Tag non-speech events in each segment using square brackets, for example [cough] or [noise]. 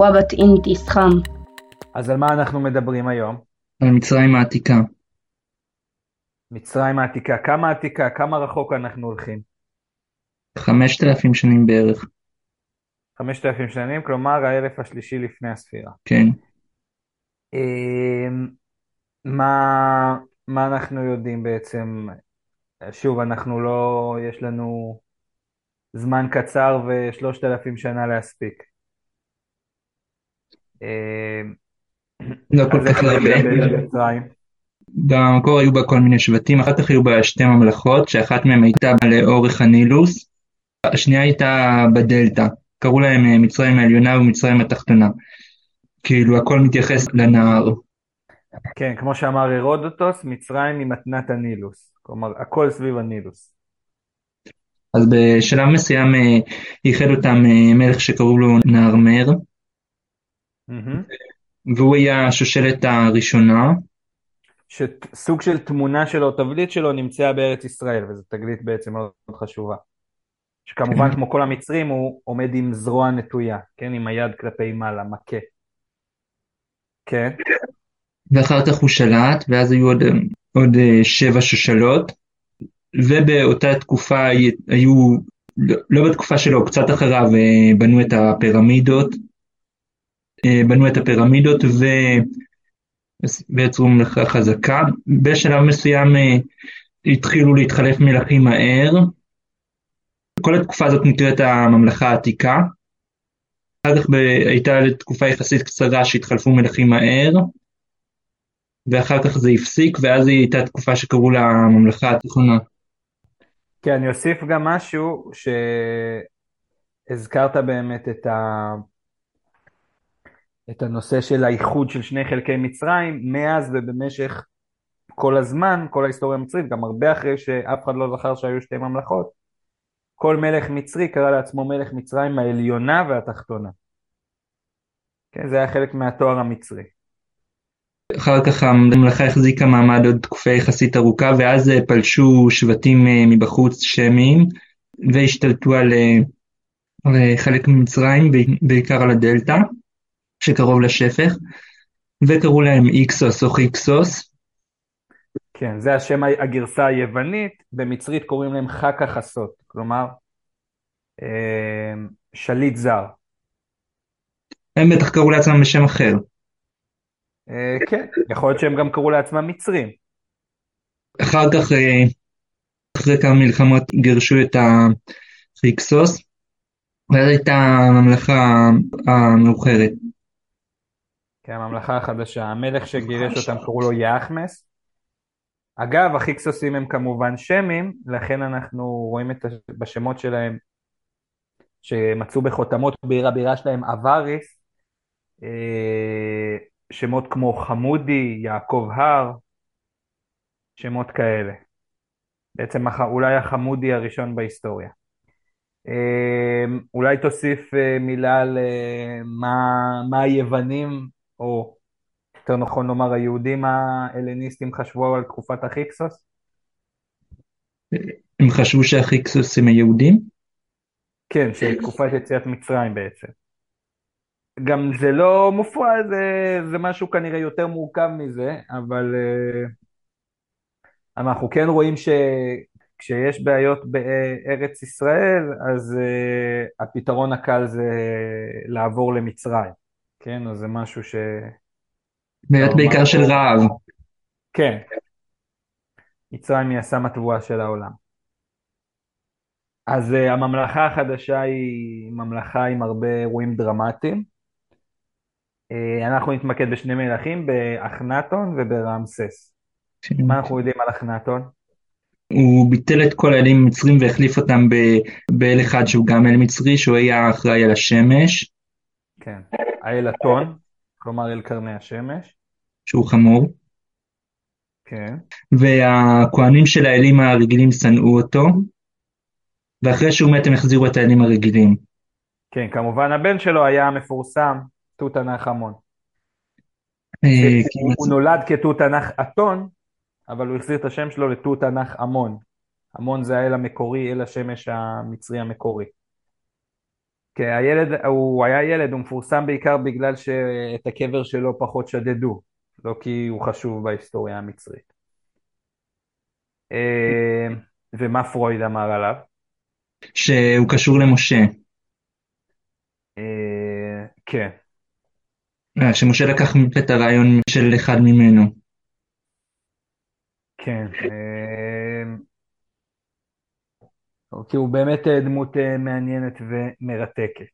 וואבת אינטי סחם. אז על מה אנחנו מדברים היום? על מצרים העתיקה. מצרים העתיקה. כמה עתיקה? כמה רחוק אנחנו הולכים? 5,000 שנים בערך. 5,000 שנים, כלומר האלף השלישי לפני הספירה. כן. אמ, מה, מה אנחנו יודעים בעצם? שוב, אנחנו לא, יש לנו זמן קצר ושלושת אלפים שנה להספיק. אמ, לא כל כך איך הרבה. במקור היו בה כל מיני שבטים, אחר כך היו בה שתי ממלכות, שאחת מהן הייתה לאורך הנילוס, השנייה הייתה בדלתא, קראו להם אה, מצרים העליונה ומצרים התחתונה. כאילו הכל מתייחס לנהר. כן, כמו שאמר הרודוטוס, מצרים היא מתנת הנילוס. כלומר, הכל סביב הנילוס. אז בשלב מסוים אה, ייחד אותם אה, מלך שקראו לו נהרמר, והוא היה השושלת הראשונה, שסוג של תמונה שלו, תבליט שלו, נמצאה בארץ ישראל, וזו תגלית בעצם מאוד חשובה. שכמובן, כן. כמו כל המצרים, הוא עומד עם זרוע נטויה, כן? עם היד כלפי מעלה, מכה. כן? ואחר כך הוא שלט, ואז היו עוד, עוד אה, שבע שושלות, ובאותה תקופה היו, לא לא בתקופה שלו, קצת אחריו אה, בנו את הפירמידות, בנו את הפירמידות ו... ויצרו ממלכה חזקה. בשלב מסוים אה, התחילו להתחלף מלכים מהר. כל התקופה הזאת נקראת הממלכה העתיקה. אחר כך ב... הייתה תקופה יחסית קצרה שהתחלפו מלכים מהר, ואחר כך זה הפסיק, ואז היא הייתה תקופה שקראו לה הממלכה התיכונה. כן, אני אוסיף גם משהו שהזכרת באמת את, ה... את הנושא של האיחוד של שני חלקי מצרים, מאז ובמשך כל הזמן, כל ההיסטוריה המצרית, גם הרבה אחרי שאף אחד לא זכר שהיו שתי ממלכות, כל מלך מצרי קרא לעצמו מלך מצרים העליונה והתחתונה. כן, זה היה חלק מהתואר המצרי. אחר כך הממלכה החזיקה מעמד עוד תקופה יחסית ארוכה, ואז אה, פלשו שבטים אה, מבחוץ שמיים, והשתלטו על, אה, על חלק ממצרים, בעיקר על הדלתא, שקרוב לשפך, וקראו להם איקסוס או חיקסוס, כן, זה השם הגרסה היוונית, במצרית קוראים להם חכה חסות, כלומר אה, שליט זר. הם בטח קראו לעצמם בשם אחר. אה, כן, יכול להיות שהם גם קראו לעצמם מצרים. אחר כך, אה, אחרי כמה מלחמות, גירשו את החיקסוס, ואז הייתה הממלכה המאוחרת. כן, הממלכה החדשה. המלך שגירש אותם קראו לו יאחמס. אגב, החיקסוסים הם כמובן שמים, לכן אנחנו רואים את הש... בשמות שלהם שמצאו בחותמות בעיר הבירה שלהם אבריס, אה, שמות כמו חמודי, יעקב הר, שמות כאלה. בעצם אולי החמודי הראשון בהיסטוריה. אה, אולי תוסיף אה, מילה על מה, מה היוונים, או יותר נכון לומר היהודים ההלניסטים חשבו על תקופת החיקסוס? הם חשבו שהחיקסוס הם היהודים? כן, של תקופת יציאת מצרים בעצם. גם זה לא מופרע, זה, זה משהו כנראה יותר מורכב מזה, אבל אה, אנחנו כן רואים שכשיש בעיות בארץ ישראל, אז אה, הפתרון הקל זה לעבור למצרים, כן? אז זה משהו ש... בעיות בעיקר של רעב. כן. מצרים היא הסם הטבועה של העולם. אז uh, הממלכה החדשה היא ממלכה עם הרבה אירועים דרמטיים. Uh, אנחנו נתמקד בשני מלכים, באחנתון וברעמסס. כן. מה אנחנו יודעים על אחנתון? הוא ביטל את כל האלים המצרים והחליף אותם באל אחד שהוא גם אל מצרי, שהוא היה אחראי על השמש, כן. האל אתון, כלומר אל קרני השמש. שהוא חמור, כן. והכוהנים של האלים הרגילים שנאו אותו, ואחרי שהוא מת הם החזירו את האלים הרגילים. כן, כמובן הבן שלו היה המפורסם, תות ענך המון. אה, הוא, כי הוא נולד כתות ענך אתון, אבל הוא החזיר את השם שלו לתות ענך המון. המון זה האל המקורי, אל השמש המצרי המקורי. כן, הילד, הוא היה ילד, הוא מפורסם בעיקר בגלל שאת הקבר שלו פחות שדדו, לא כי הוא חשוב בהיסטוריה המצרית. אה, ומה פרויד אמר עליו? שהוא קשור למשה. אה, כן. אה, שמשה לקח את הרעיון של אחד ממנו. כן. כי הוא באמת דמות מעניינת ומרתקת.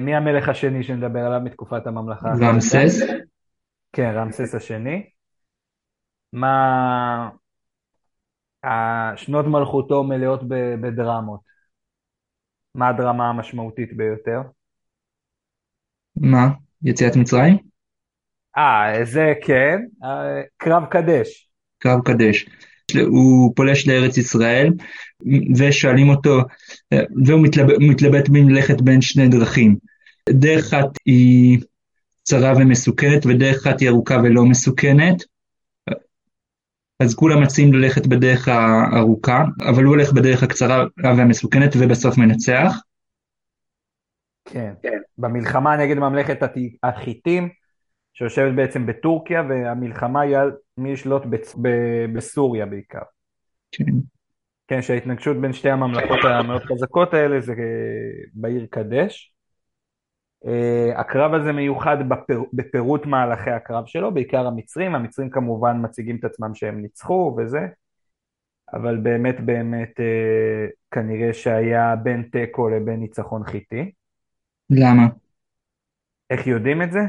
מי המלך השני שנדבר עליו מתקופת הממלכה? רמסס? כן, רמסס השני. מה... שנות מלכותו מלאות בדרמות. מה הדרמה המשמעותית ביותר? מה? יציאת מצרים? אה, זה כן, אה, קרב קדש. קרב קדש. הוא פולש לארץ ישראל, ושואלים אותו, והוא מתלבט, מתלבט מלכת בין שני דרכים. דרך אחת היא צרה ומסוכנת, ודרך אחת היא ארוכה ולא מסוכנת. אז כולם מציעים ללכת בדרך הארוכה, אבל הוא הולך בדרך הקצרה והמסוכנת ובסוף מנצח. כן, כן. במלחמה נגד ממלכת החיטים, שיושבת בעצם בטורקיה, והמלחמה היא על מי ישלוט בסוריה בעיקר. כן. כן, שההתנגשות בין שתי הממלכות המאוד חזקות האלה זה בעיר קדש. Uh, הקרב הזה מיוחד בפר... בפירוט מהלכי הקרב שלו, בעיקר המצרים, המצרים כמובן מציגים את עצמם שהם ניצחו וזה, אבל באמת באמת uh, כנראה שהיה בין תיקו לבין ניצחון חיטי. למה? איך יודעים את זה?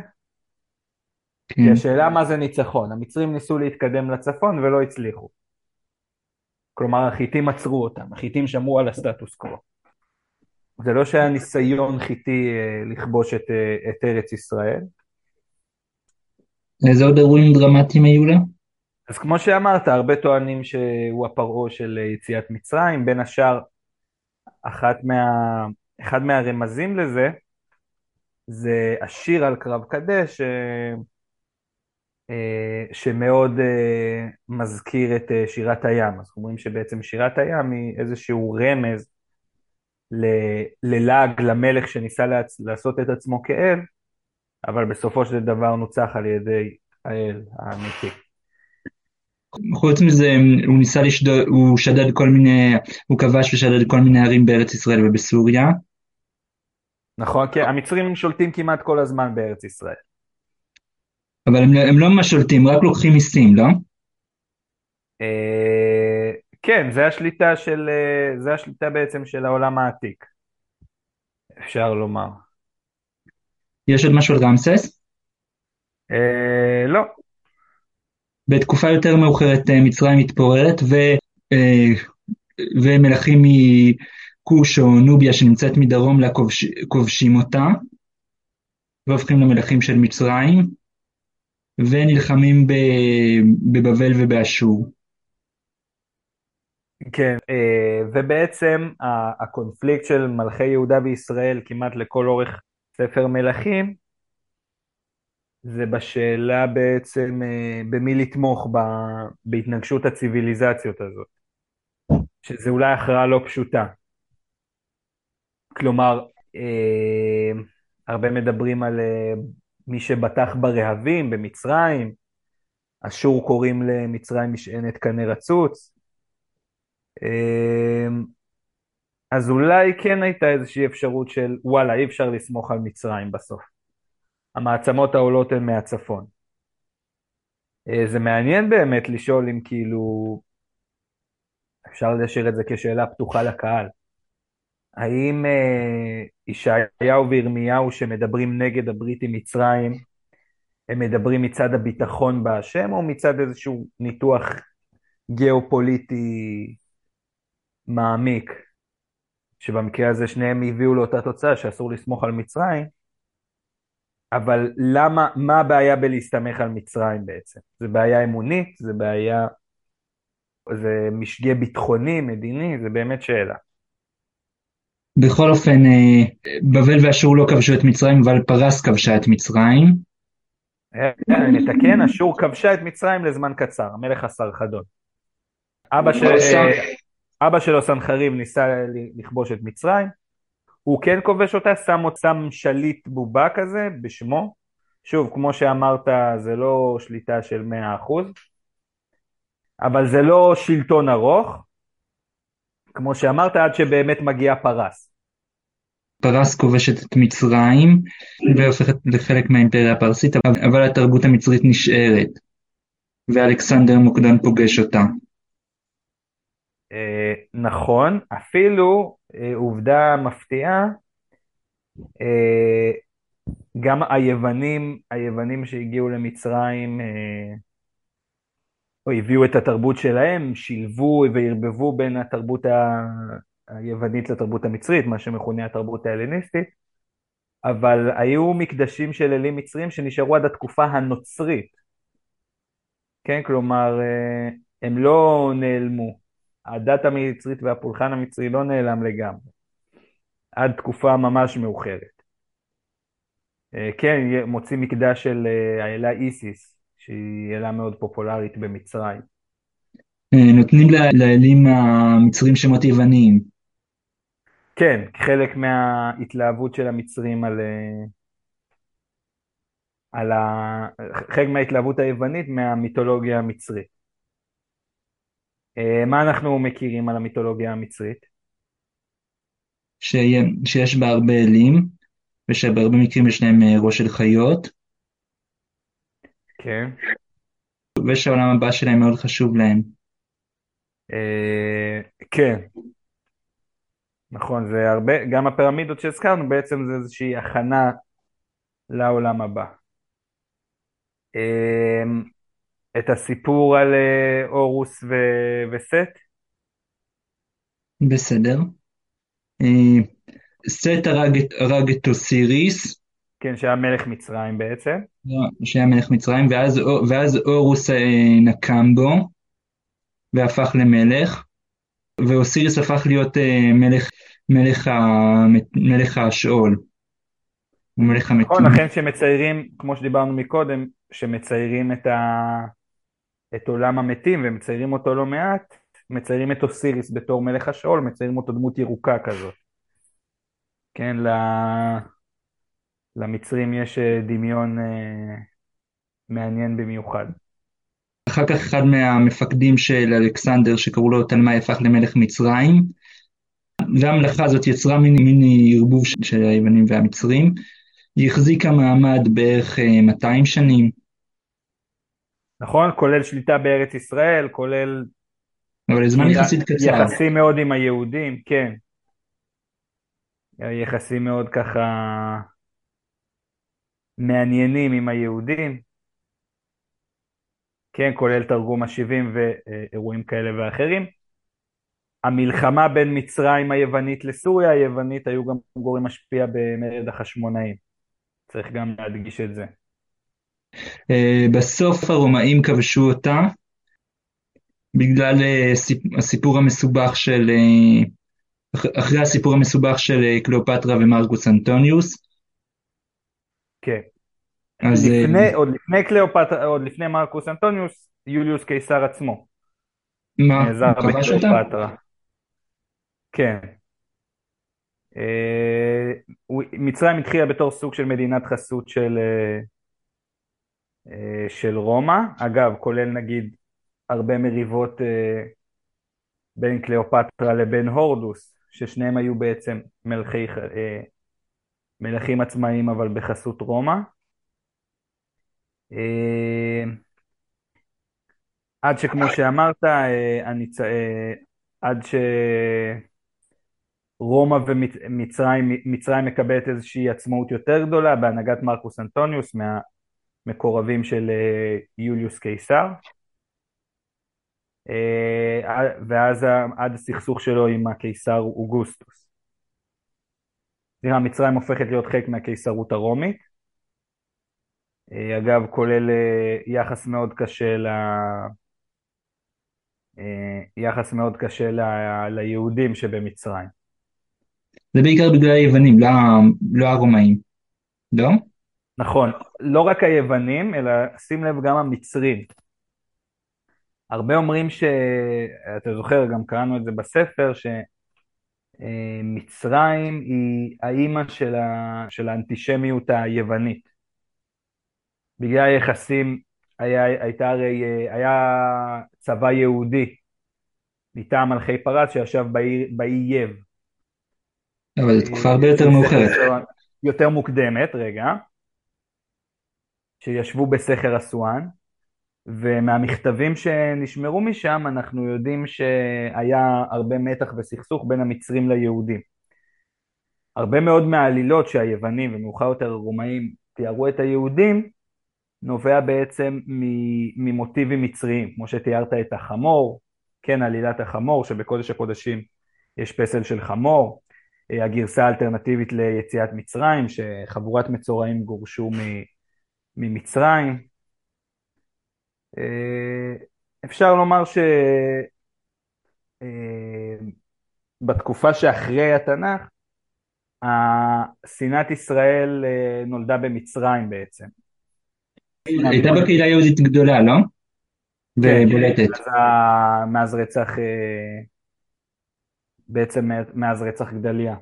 כן. כי השאלה מה זה ניצחון, המצרים ניסו להתקדם לצפון ולא הצליחו. כלומר החיטים עצרו אותם, החיטים שמרו על הסטטוס קוו. זה לא שהיה ניסיון חיטי אה, לכבוש את, אה, את ארץ ישראל. איזה עוד אירועים דרמטיים היו לה? אז כמו שאמרת, הרבה טוענים שהוא הפרעה של יציאת מצרים, בין השאר, אחת מה, אחד מהרמזים לזה, זה השיר על קרב קדש, אה, שמאוד מזכיר את שירת הים. אז אומרים שבעצם שירת הים היא איזשהו רמז ללעג למלך שניסה לעשות את עצמו כאל, אבל בסופו של דבר נוצח על ידי האל האמיתי. חוץ מזה, הוא ניסה לשדוד, הוא שדד כל מיני, הוא כבש ושדד כל מיני ערים בארץ ישראל ובסוריה. נכון, כן, המצרים שולטים כמעט כל הזמן בארץ ישראל. אבל הם, הם לא ממש שולטים, רק לוקחים מיסים, לא? אה, כן, זה השליטה של, אה, זה השליטה בעצם של העולם העתיק, אפשר לומר. יש עוד משהו על רמסס? אה, לא. בתקופה יותר מאוחרת מצרים מתפוררת ו, ומלכים מכוש או נוביה שנמצאת מדרום לה כובש, כובשים אותה והופכים למלכים של מצרים ונלחמים בבבל ובאשור. כן, אה, ובעצם הקונפליקט של מלכי יהודה וישראל כמעט לכל אורך ספר מלכים, זה בשאלה בעצם אה, במי לתמוך בהתנגשות הציוויליזציות הזאת, שזה אולי הכרעה לא פשוטה. כלומר, אה, הרבה מדברים על מי שבטח ברהבים במצרים, אשור קוראים למצרים משענת קנה רצוץ, אמ, אז אולי כן הייתה איזושהי אפשרות של וואלה, אי אפשר לסמוך על מצרים בסוף. המעצמות העולות הן מהצפון. אה, זה מעניין באמת לשאול אם כאילו, אפשר להשאיר את זה כשאלה פתוחה לקהל. האם אה, ישעיהו וירמיהו שמדברים נגד הברית עם מצרים, הם מדברים מצד הביטחון בהשם או מצד איזשהו ניתוח גיאופוליטי מעמיק, שבמקרה הזה שניהם הביאו לאותה תוצאה שאסור לסמוך על מצרים, אבל למה, מה הבעיה בלהסתמך על מצרים בעצם? זה בעיה אמונית? זה בעיה, זה משגה ביטחוני, מדיני? זה באמת שאלה. בכל אופן, אה, בבל ואשור לא כבשו את מצרים, אבל פרס כבשה את מצרים. אה, נתקן, אשור כבשה את מצרים לזמן קצר, המלך הסרחדון. אבא של... אבא שלו סנחריב ניסה לכבוש את מצרים, הוא כן כובש אותה, שם שם שליט בובה כזה בשמו. שוב, כמו שאמרת, זה לא שליטה של 100%, אבל זה לא שלטון ארוך, כמו שאמרת, עד שבאמת מגיע פרס. פרס כובשת את מצרים והופכת לחלק מהאימפריה הפרסית, אבל התרבות המצרית נשארת, ואלכסנדר מוקדון פוגש אותה. אה, נכון, אפילו אה, עובדה מפתיעה, אה, גם היוונים, היוונים שהגיעו למצרים, הביאו את התרבות שלהם, שילבו וערבבו בין התרבות היוונית לתרבות המצרית, מה שמכונה התרבות ההלניסטית, אבל היו מקדשים של אלים מצרים שנשארו עד התקופה הנוצרית. כן, כלומר, הם לא נעלמו. הדת המצרית והפולחן המצרי לא נעלם לגמרי, עד תקופה ממש מאוחרת. אה, כן, מוציא מקדש של אה, האלה איסיס, שהיא אלה מאוד פופולרית במצרים. אה, נותנים לאלים המצרים שמות יווניים. כן, חלק מההתלהבות של המצרים על, על ה... חלק מההתלהבות היוונית מהמיתולוגיה המצרית. אה, מה אנחנו מכירים על המיתולוגיה המצרית? שיש בה הרבה אלים, ושבהרבה מקרים יש להם אה, ראש של חיות. כן. ושהעולם הבא שלהם מאוד חשוב להם. אה, כן. נכון, זה הרבה, גם הפירמידות שהזכרנו בעצם זה איזושהי הכנה לעולם הבא. את הסיפור על אה, אורוס ו... וסט? בסדר. אה, סט הרג, הרג את אוסיריס. כן, שהיה מלך מצרים בעצם. שהיה מלך מצרים, ואז, ואז אורוס אה, נקם בו, והפך למלך, ואוסיריס הפך להיות מלך, מלך, ה, מלך השאול. מלך המתים. נכון, לכן שמציירים, כמו שדיברנו מקודם, שמציירים את, ה... את עולם המתים ומציירים אותו לא מעט, מציירים את אוסיריס בתור מלך השאול, מציירים אותו דמות ירוקה כזאת. כן, למצרים יש אה, דמיון אה, מעניין במיוחד. אחר כך אחד מהמפקדים של אלכסנדר שקראו לו תלמי הפך למלך מצרים והמלאכה הזאת יצרה מין, מין ערבוב של היוונים והמצרים. היא החזיקה מעמד בערך 200 אה, שנים. נכון? כולל שליטה בארץ ישראל, כולל... אבל לזמן יחסית קצר. יחסים מאוד עם היהודים, כן. יחסים מאוד ככה מעניינים עם היהודים. כן, כולל תרגום השבעים ואירועים כאלה ואחרים. המלחמה בין מצרים היוונית לסוריה היוונית היו גם גורם משפיע במרד החשמונאים. צריך גם להדגיש את זה. אה, בסוף הרומאים כבשו אותה בגלל אה, הסיפור המסובך של, אה, אחרי הסיפור המסובך של קליאופטרה ומרקוס אנטוניוס. כן. אז לפני, עוד לפני קליאופטרה, עוד לפני מרקוס אנטוניוס, יוליוס קיסר עצמו. מה? הוא כבש אותה? כן. מצרים התחילה בתור סוג של מדינת חסות של אה, של רומא, אגב, כולל נגיד הרבה מריבות אה, בין קליאופטרה לבין הורדוס, ששניהם היו בעצם מלכי, אה, מלכים עצמאיים אבל בחסות רומא. עד שכמו שאמרת, אני, עד שרומא ומצרים מקבלת איזושהי עצמאות יותר גדולה בהנהגת מרקוס אנטוניוס מה, מקורבים של אה, יוליוס קיסר. אה, ואז עד הסכסוך שלו עם הקיסר אוגוסטוס. סליחה, מצרים הופכת להיות חלק מהקיסרות הרומית. אה, אגב, כולל יחס מאוד קשה ל... יחס מאוד קשה ל... ליהודים שבמצרים. זה בעיקר בגלל היוונים, לא, לא הרומאים, לא? נכון, לא רק היוונים, אלא שים לב גם המצרים. הרבה אומרים ש... אתה זוכר, גם קראנו את זה בספר, אה, מצרים היא האימא של, ה, של האנטישמיות היוונית. בגלל היחסים, היה, הייתה הרי, אה, היה צבא יהודי מטעם מלכי פרס שישב באי, באי יב. אבל זו תקופה הרבה יותר מאוחרת. יותר מוקדמת, רגע, שישבו בסכר אסואן, ומהמכתבים שנשמרו משם אנחנו יודעים שהיה הרבה מתח וסכסוך בין המצרים ליהודים. הרבה מאוד מהעלילות שהיוונים ומאוחר יותר הרומאים תיארו את היהודים נובע בעצם ממוטיבים מצריים, כמו שתיארת את החמור, כן עלילת החמור שבקודש הקודשים יש פסל של חמור, הגרסה האלטרנטיבית ליציאת מצרים שחבורת מצורעים גורשו ממצרים, אה, אפשר לומר שבתקופה אה, שאחרי התנ"ך, שנאת ישראל אה, נולדה במצרים בעצם. הייתה בקהילה יהודית גדולה, לא? כן, ובולטת. מאז רצח, בעצם מאז רצח גדליה.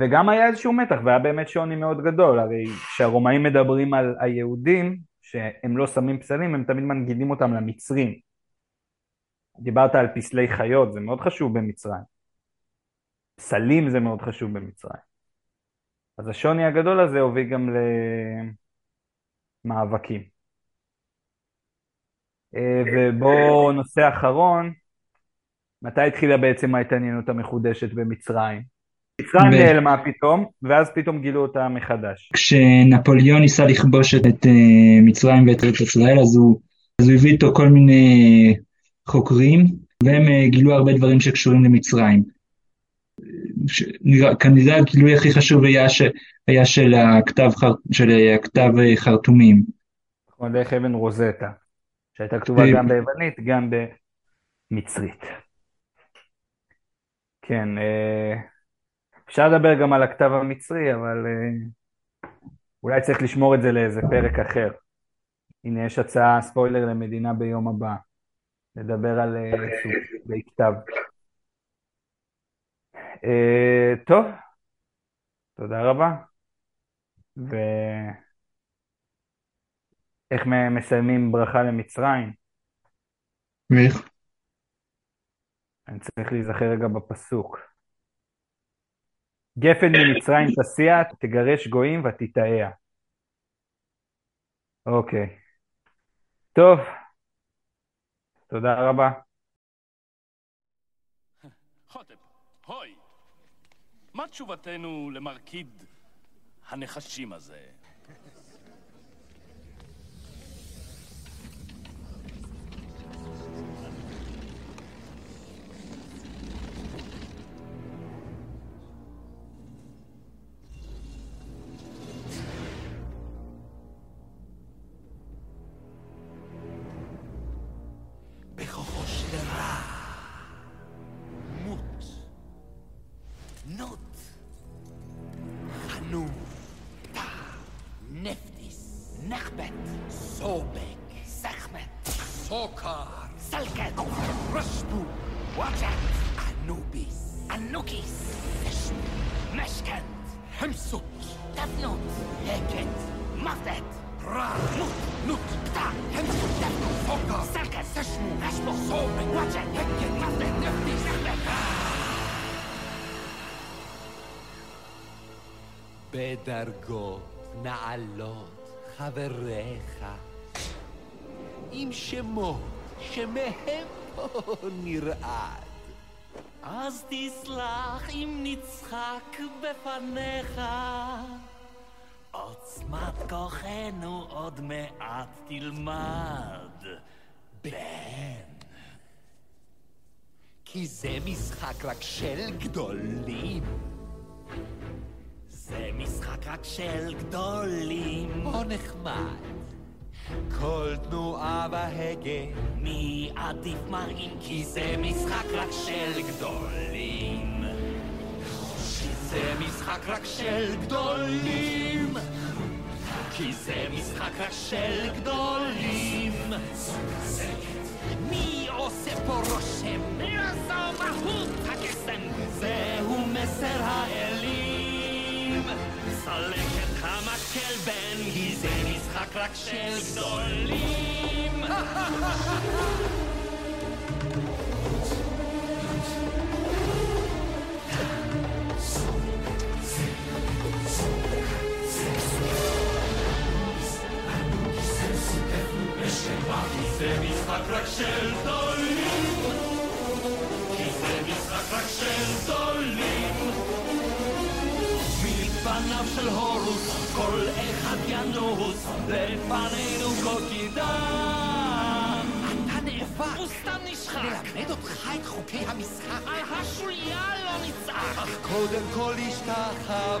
וגם היה איזשהו מתח, והיה באמת שוני מאוד גדול, הרי כשהרומאים מדברים על היהודים, שהם לא שמים פסלים, הם תמיד מנגידים אותם למצרים. דיברת על פסלי חיות, זה מאוד חשוב במצרים. פסלים זה מאוד חשוב במצרים. אז השוני הגדול הזה הוביל גם למאבקים. אה, ובואו נושא אחרון, מתי התחילה בעצם ההתעניינות המחודשת במצרים? מצרים נעלמה פתאום, ואז פתאום גילו אותה מחדש. כשנפוליאון ניסה לכבוש את אה, מצרים ואת ארץ ישראל, אז הוא, אז הוא הביא איתו כל מיני חוקרים, והם אה, גילו הרבה דברים שקשורים למצרים. כנראה הגילוי הכי חשוב היה, ש, היה של הכתב, של הכתב אה, חרטומים. נכון, דרך אבן רוזטה, שהייתה כתובה גם ביוונית, גם במצרית. כן, אפשר לדבר גם על הכתב המצרי, אבל uh, אולי צריך לשמור את זה לאיזה פרק אחר. הנה, יש הצעה, ספוילר למדינה ביום הבא. נדבר על uh, סוגי כתב. Uh, טוב, תודה רבה. ואיך מסיימים ברכה למצרים? ואיך? אני צריך להיזכר רגע בפסוק. גפן ממצרים תסיע, תגרש גויים ותתאע. אוקיי. טוב, תודה רבה. חוטב, הוי, מה תשובתנו למרכיד הנחשים הזה? Valakar! Salked! Rashbu! Anubis! Anukis! Vishnu! Meshkent! Hemsut! Tefnut! Heket! Maftet! Ra! Nut! Nut! Kta! Hemsut! Tefnut! Fokar! Salked! Seshmu! Hashmu! Sobe! Wajet! Heket! Maftet! Neftis! Neftet! بدرگو نعلات خبر ریخه עם שמות שמהם [laughs] נרעד. אז תסלח אם נצחק בפניך, עוצמת כוחנו עוד מעט תלמד, בן. כי זה משחק רק של גדולים. זה משחק רק של גדולים. או נחמד. כל תנועה בהגה. מי עדיף מראים? כי זה משחק רק של גדולים. זה משחק רק של גדולים. כי זה משחק רק של גדולים. מי עושה פה רושם זו מהות הקסם זהו מסר האלים סלק את המקל בן כי זה משחק רק של גדולים זה משחק רק של גדולים פניו של הורוס, כל אחד ינוס, לפנינו קוקידן. אתה נאבק! הוא סתם נשחק! ללמד אותך את חוקי המשחק! על השוליה לא נצעק! אך קודם כל השתחווה.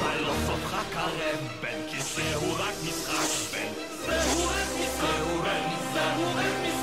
בלוף אותך קרם, בן, כי זהו רק משחק, בן. זהו רק משחק, בן. זהו רק משחק.